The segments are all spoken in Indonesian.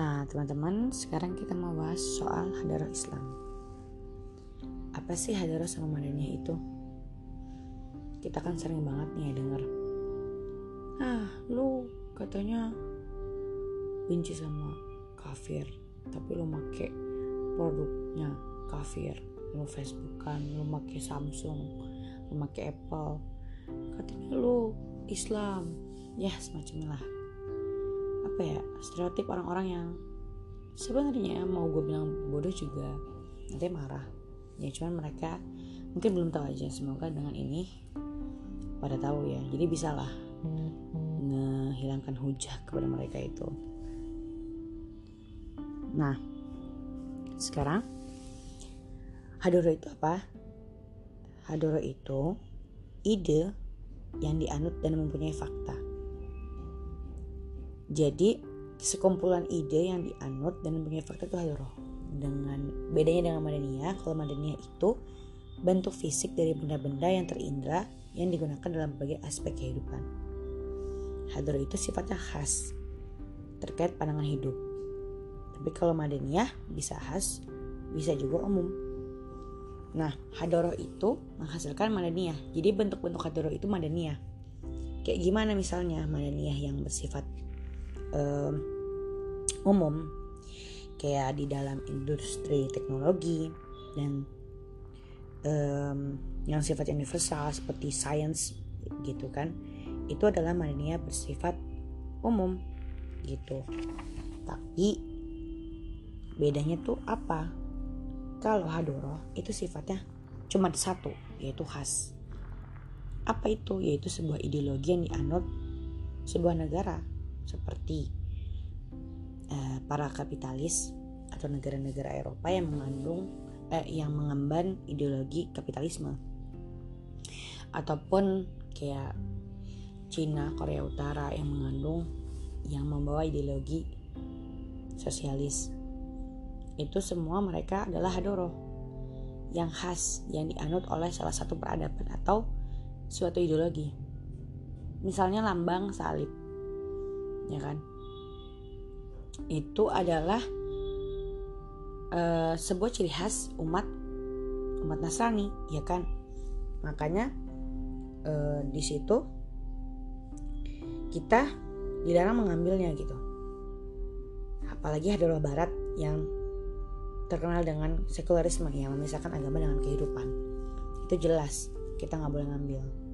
Nah, teman-teman, sekarang kita mau bahas soal Hadarah Islam. Apa sih Hadarah sama Madaniyah itu? Kita kan sering banget nih denger. Ah, lu katanya benci sama kafir, tapi lu make produknya kafir. Lu Facebookan, lu make Samsung, lu make Apple. Katanya lu Islam. Ya, semacam lah apa ya stereotip orang-orang yang sebenarnya mau gue bilang bodoh juga nanti marah. Ya cuman mereka mungkin belum tahu aja semoga dengan ini pada tahu ya. Jadi bisalah menghilangkan hujah kepada mereka itu. Nah sekarang hadoro itu apa? Hadoro itu ide yang dianut dan mempunyai fakta jadi sekumpulan ide yang dianut dan punya fakta itu hadroh. Dengan bedanya dengan madaniyah, kalau madaniyah itu bentuk fisik dari benda-benda yang terindra yang digunakan dalam berbagai aspek kehidupan. Hadroh itu sifatnya khas terkait pandangan hidup. Tapi kalau madaniyah bisa khas, bisa juga umum. Nah, hadroh itu menghasilkan madaniyah. Jadi bentuk-bentuk hadroh itu madaniyah. Kayak gimana misalnya madaniyah yang bersifat um, umum kayak di dalam industri teknologi dan um, yang sifat universal seperti science gitu kan itu adalah mania bersifat umum gitu. Tapi bedanya tuh apa? Kalau hadoro itu sifatnya cuma satu yaitu khas. Apa itu? Yaitu sebuah ideologi yang dianut sebuah negara seperti uh, para kapitalis atau negara-negara Eropa yang mengandung eh, yang mengemban ideologi kapitalisme ataupun kayak Cina, Korea Utara yang mengandung yang membawa ideologi sosialis. Itu semua mereka adalah hadoro yang khas yang dianut oleh salah satu peradaban atau suatu ideologi. Misalnya lambang salib ya kan? Itu adalah uh, sebuah ciri khas umat umat Nasrani ya kan? Makanya uh, di situ kita dilarang mengambilnya gitu. Apalagi adalah Barat yang terkenal dengan sekularisme yang memisahkan agama dengan kehidupan. Itu jelas kita nggak boleh ngambil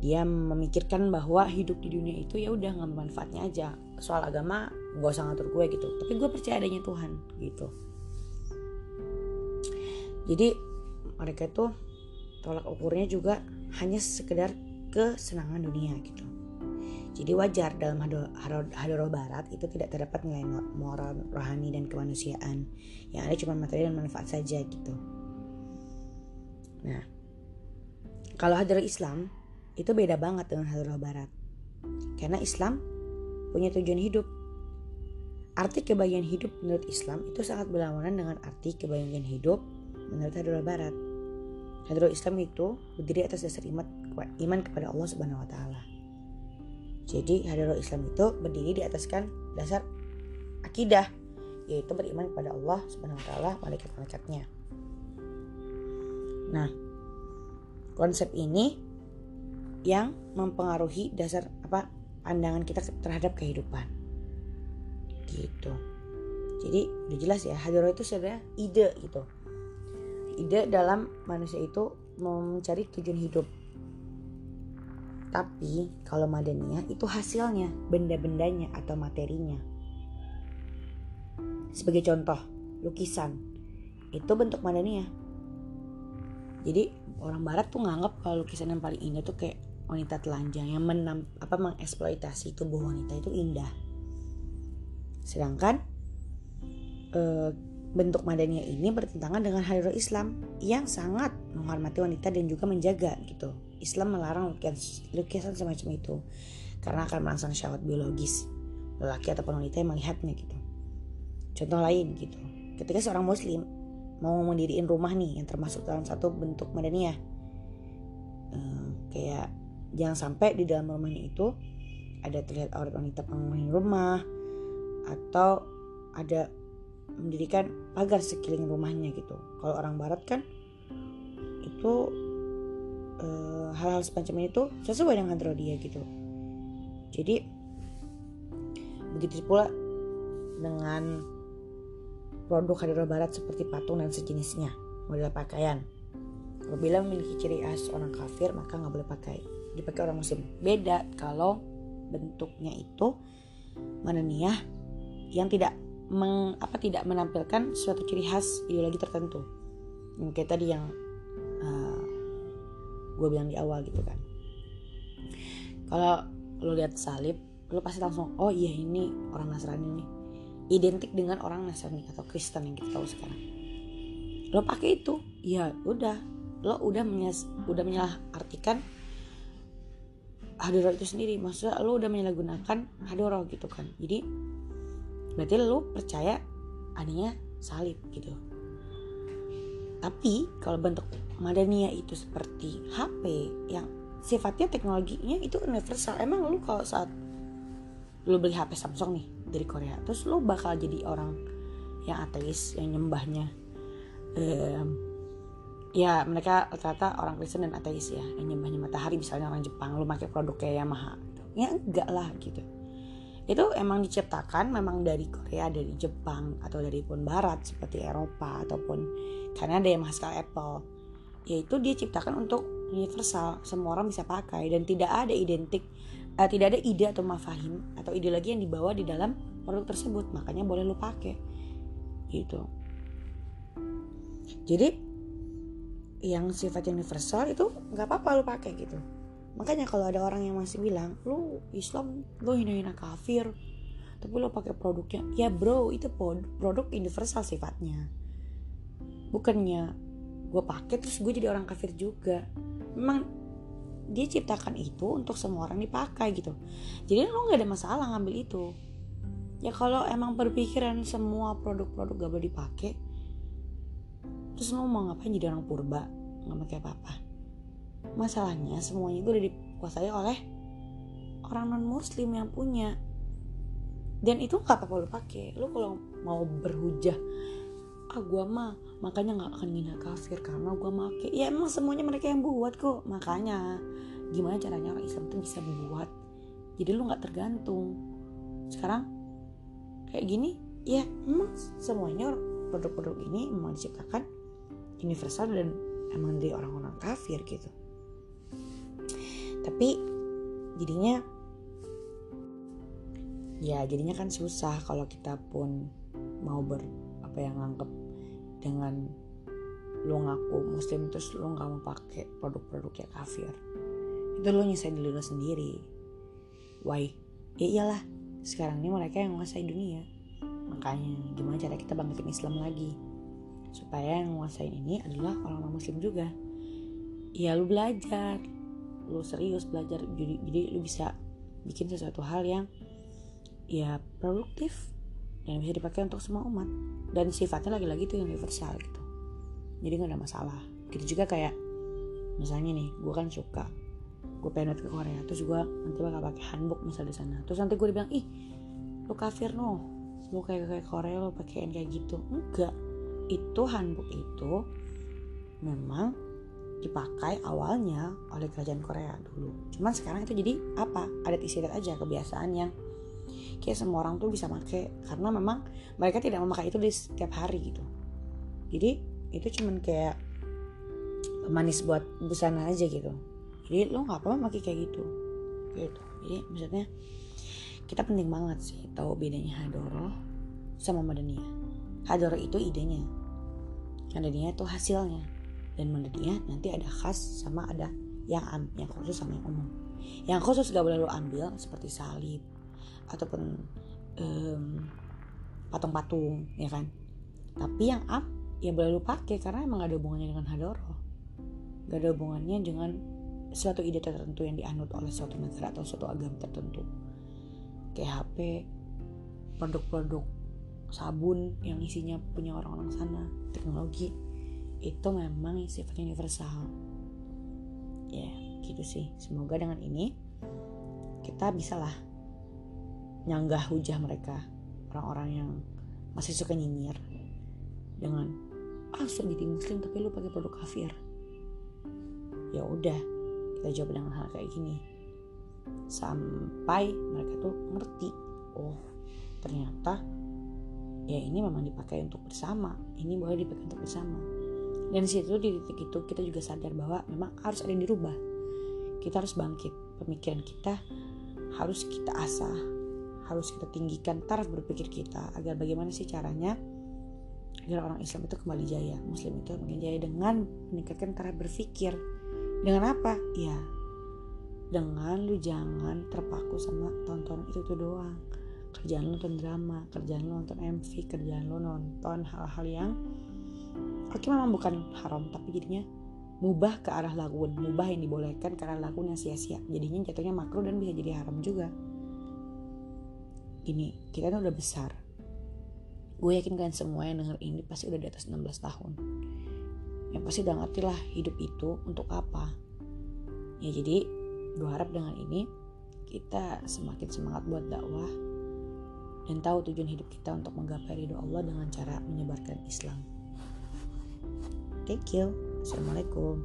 dia memikirkan bahwa hidup di dunia itu ya udah ngambil manfaatnya aja. Soal agama gak usah ngatur gue gitu. Tapi gue percaya adanya Tuhan gitu. Jadi mereka itu tolak ukurnya juga hanya sekedar kesenangan dunia gitu. Jadi wajar dalam hadoroh barat itu tidak terdapat nilai moral rohani dan kemanusiaan. Yang ada cuma materi dan manfaat saja gitu. Nah kalau hadoroh Islam itu beda banget dengan Hadrah Barat. Karena Islam punya tujuan hidup. Arti kebahagiaan hidup menurut Islam itu sangat berlawanan dengan arti kebahagiaan hidup menurut Hadrah Barat. Hadrah Islam itu berdiri atas dasar iman, kepada Allah Subhanahu wa taala. Jadi Hadrah Islam itu berdiri di ataskan dasar akidah yaitu beriman kepada Allah Subhanahu wa taala, malaikat-malaikatnya. Nah, konsep ini yang mempengaruhi dasar apa pandangan kita terhadap kehidupan. Gitu. Jadi udah jelas ya hadroh itu sebenarnya ide gitu. Ide dalam manusia itu mencari tujuan hidup. Tapi kalau madaniyah itu hasilnya benda-bendanya atau materinya. Sebagai contoh lukisan. Itu bentuk madaniyah jadi orang barat tuh nganggap kalau lukisan yang paling indah tuh kayak wanita telanjang yang menam, apa mengeksploitasi tubuh wanita itu indah. Sedangkan e, bentuk madaniyah ini bertentangan dengan hadroh Islam yang sangat menghormati wanita dan juga menjaga gitu. Islam melarang lukisan, lukisan semacam itu karena akan merangsang syahwat biologis lelaki ataupun wanita yang melihatnya gitu. Contoh lain gitu, ketika seorang muslim mau mendiriin rumah nih yang termasuk dalam satu bentuk madaniyah, e, kayak jangan sampai di dalam rumahnya itu ada terlihat aurat wanita penghuni rumah atau ada mendirikan pagar sekeliling rumahnya gitu. Kalau orang barat kan itu eh, hal-hal semacam itu sesuai dengan dia gitu. Jadi begitu pula dengan produk hadroh barat seperti patung dan sejenisnya model pakaian. Apabila memiliki ciri khas orang kafir maka nggak boleh pakai dipakai orang muslim. Beda kalau bentuknya itu mananiyah yang tidak meng, apa tidak menampilkan suatu ciri khas ideologi tertentu. Yang kayak tadi yang uh, eh, gue bilang di awal gitu kan. Kalau lo lihat salib lo pasti langsung oh iya ini orang Nasrani nih. Identik dengan orang Nasrani atau Kristen yang kita tahu sekarang. Lo pakai itu ya udah. Lo udah menyas udah menyalah artikan hadoro itu sendiri. Maksudnya lo udah menyalahgunakan hadoro gitu kan. Jadi berarti lo percaya adanya salib gitu. Tapi kalau bentuk madania itu seperti HP yang sifatnya teknologinya itu universal. Emang lo kalau saat lo beli HP Samsung nih dari Korea terus lo bakal jadi orang yang ateis yang nyembahnya ya mereka rata-rata orang Kristen dan ateis ya yang nyembahnya matahari misalnya orang Jepang lo pakai produk kayak Yamaha gitu. ya enggak lah gitu. Itu emang diciptakan memang dari Korea dari Jepang atau dari pun Barat seperti Eropa ataupun karena ada yang menghasilkan Apple. Yaitu dia ciptakan untuk universal semua orang bisa pakai dan tidak ada identik uh, tidak ada ide atau mafahim atau ide lagi yang dibawa di dalam produk tersebut. Makanya boleh lo pakai. Gitu. Jadi yang sifatnya universal itu nggak apa-apa lo pakai gitu. Makanya kalau ada orang yang masih bilang lu Islam lu hina-hina kafir tapi lo pakai produknya. Ya bro itu produk universal sifatnya. Bukannya gue pakai terus gue jadi orang kafir juga. Memang dia ciptakan itu untuk semua orang dipakai gitu. Jadi lo nggak ada masalah ngambil itu. Ya kalau emang berpikiran semua produk-produk gak boleh dipakai terus lo mau ngapain jadi orang purba? Nggak pakai apa-apa. Masalahnya semuanya itu udah dikuasai oleh orang non muslim yang punya. Dan itu nggak apa-apa lo pakai. Lo kalau mau berhujah ah gua mah makanya nggak akan ngina kafir karena gua make. Ya emang semuanya mereka yang buat kok. Makanya gimana caranya orang Islam tuh bisa buat? Jadi lu nggak tergantung. Sekarang kayak gini ya emang semuanya produk-produk ini memang diciptakan universal dan emang dari orang-orang kafir gitu. Tapi jadinya ya jadinya kan susah kalau kita pun mau ber apa yang nganggep dengan lo ngaku muslim terus lo nggak mau pakai produk-produk kayak kafir. Itu lo nyisain diri lo sendiri. Why? Ya iyalah sekarang ini mereka yang menguasai dunia. Makanya gimana cara kita bangkitin Islam lagi supaya yang menguasai ini adalah orang-orang muslim juga. Ya lu belajar. Lu serius belajar. Jadi jadi lu bisa bikin sesuatu hal yang ya produktif dan bisa dipakai untuk semua umat. Dan sifatnya lagi-lagi itu universal gitu. Jadi nggak ada masalah. Gitu juga kayak misalnya nih gue kan suka. Gue pengen ke Korea. Terus gue nanti bakal pakai hanbok misal di sana. Terus nanti gue dibilang ih lo kafir no mau kayak kayak Korea lo pakein kayak gitu. Enggak itu hanbok itu memang dipakai awalnya oleh kerajaan Korea dulu. Cuman sekarang itu jadi apa? Adat istiadat aja kebiasaan yang kayak semua orang tuh bisa pakai karena memang mereka tidak memakai itu di setiap hari gitu. Jadi itu cuman kayak manis buat busana aja gitu. Jadi lo nggak apa-apa pakai kayak gitu. Gitu. Jadi maksudnya kita penting banget sih tahu bedanya Hadoro sama Madaniyah. Hadoro itu idenya. Madaniyah itu hasilnya. Dan menurutnya nanti ada khas sama ada yang yang khusus sama yang umum. Yang khusus gak boleh lo ambil seperti salib ataupun patung patung-patung ya kan? Tapi yang am ya boleh lo pakai karena emang gak ada hubungannya dengan hadoro. Gak ada hubungannya dengan suatu ide tertentu yang dianut oleh suatu negara atau suatu agama tertentu. Kayak HP produk-produk sabun yang isinya punya orang-orang sana teknologi itu memang sifatnya universal. Ya gitu sih. Semoga dengan ini kita bisa lah nyanggah hujah mereka orang-orang yang masih suka nyinyir dengan ah so jadi muslim tapi lu pakai produk kafir. Ya udah kita jawab dengan hal kayak gini. Sampai mereka tuh ngerti oh ternyata ya ini memang dipakai untuk bersama ini boleh dipakai untuk bersama. Dan situ di titik itu kita juga sadar bahwa memang harus ada yang dirubah. Kita harus bangkit. Pemikiran kita harus kita asah harus kita tinggikan taraf berpikir kita agar bagaimana sih caranya agar orang Islam itu kembali jaya Muslim itu makin jaya dengan meningkatkan taraf berpikir. Dengan apa? Ya dengan lu jangan terpaku sama tonton itu tuh doang kerjaan lu nonton drama kerjaan lu nonton MV kerjaan lu nonton hal-hal yang oke memang bukan haram tapi jadinya mubah ke arah lagun mubah yang dibolehkan ke arah yang sia-sia. Jadinya jatuhnya makruh dan bisa jadi haram juga. Gini kita kan udah besar. Gue yakin kalian semua yang denger ini pasti udah di atas 16 tahun. Yang pasti udah ngerti lah hidup itu untuk apa. Ya jadi gue harap dengan ini kita semakin semangat buat dakwah dan tahu tujuan hidup kita untuk menggapai ridho Allah dengan cara menyebarkan Islam. Thank you. Assalamualaikum.